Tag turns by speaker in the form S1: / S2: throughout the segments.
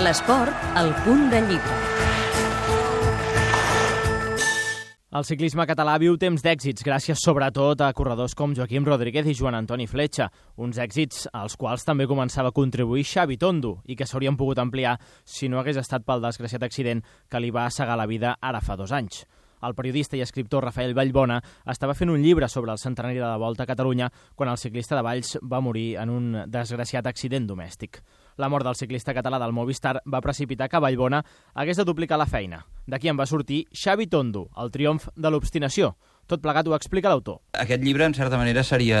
S1: L'esport, al punt de llibre.
S2: El ciclisme català viu temps d'èxits, gràcies sobretot a corredors com Joaquim Rodríguez i Joan Antoni Fletxa, uns èxits als quals també començava a contribuir Xavi Tondo i que s'haurien pogut ampliar si no hagués estat pel desgraciat accident que li va assegar la vida ara fa dos anys. El periodista i escriptor Rafael Vallbona estava fent un llibre sobre el centenari de la Volta a Catalunya quan el ciclista de Valls va morir en un desgraciat accident domèstic. La mort del ciclista català del Movistar va precipitar que Vallbona hagués de duplicar la feina. D'aquí en va sortir Xavi Tondo, el triomf de l'obstinació. Tot plegat ho explica l'autor.
S3: Aquest llibre, en certa manera, seria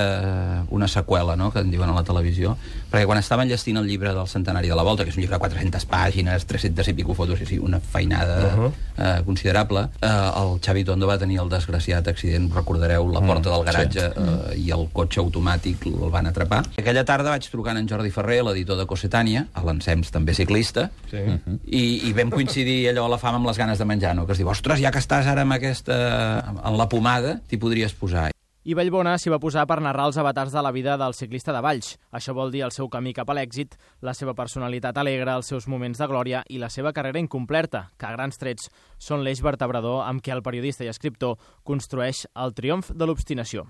S3: una seqüela, no?, que en diuen a la televisió, perquè quan estaven llestint el llibre del centenari de la Volta, que és un llibre de 400 pàgines, 300 i pico fotos, i sí, una feinada uh -huh. eh, considerable, eh, el Xavi Tondo va tenir el desgraciat accident, recordareu, la porta mm, del garatge sí. eh, i el cotxe automàtic el van atrapar. Aquella tarda vaig trucant en Jordi Ferrer, l'editor de Cossetània, a l'Ensems també ciclista, sí. uh -huh. i, i vam coincidir allò a la fama amb les ganes de menjar, no?, que es diu, ostres, ja que estàs ara amb aquesta... en la pomada, vegada t'hi podries posar.
S2: I Vallbona s'hi va posar per narrar els avatars de la vida del ciclista de Valls. Això vol dir el seu camí cap a l'èxit, la seva personalitat alegre, els seus moments de glòria i la seva carrera incompleta, que a grans trets són l'eix vertebrador amb què el periodista i escriptor construeix el triomf de l'obstinació.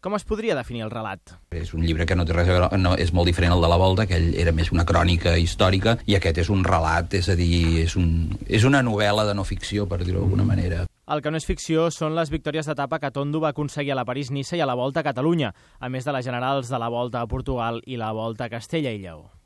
S2: Com es podria definir el relat?
S3: És un llibre que no té res a veure, no, és molt diferent al de la Volta, que ell era més una crònica històrica, i aquest és un relat, és a dir, és, un, és una novel·la de no ficció, per dir-ho d'alguna manera.
S2: El que no és ficció són les victòries d'etapa que Tondo va aconseguir a la París-Niça i a la Volta a Catalunya, a més de les generals de la Volta a Portugal i la Volta a Castella i Lleó.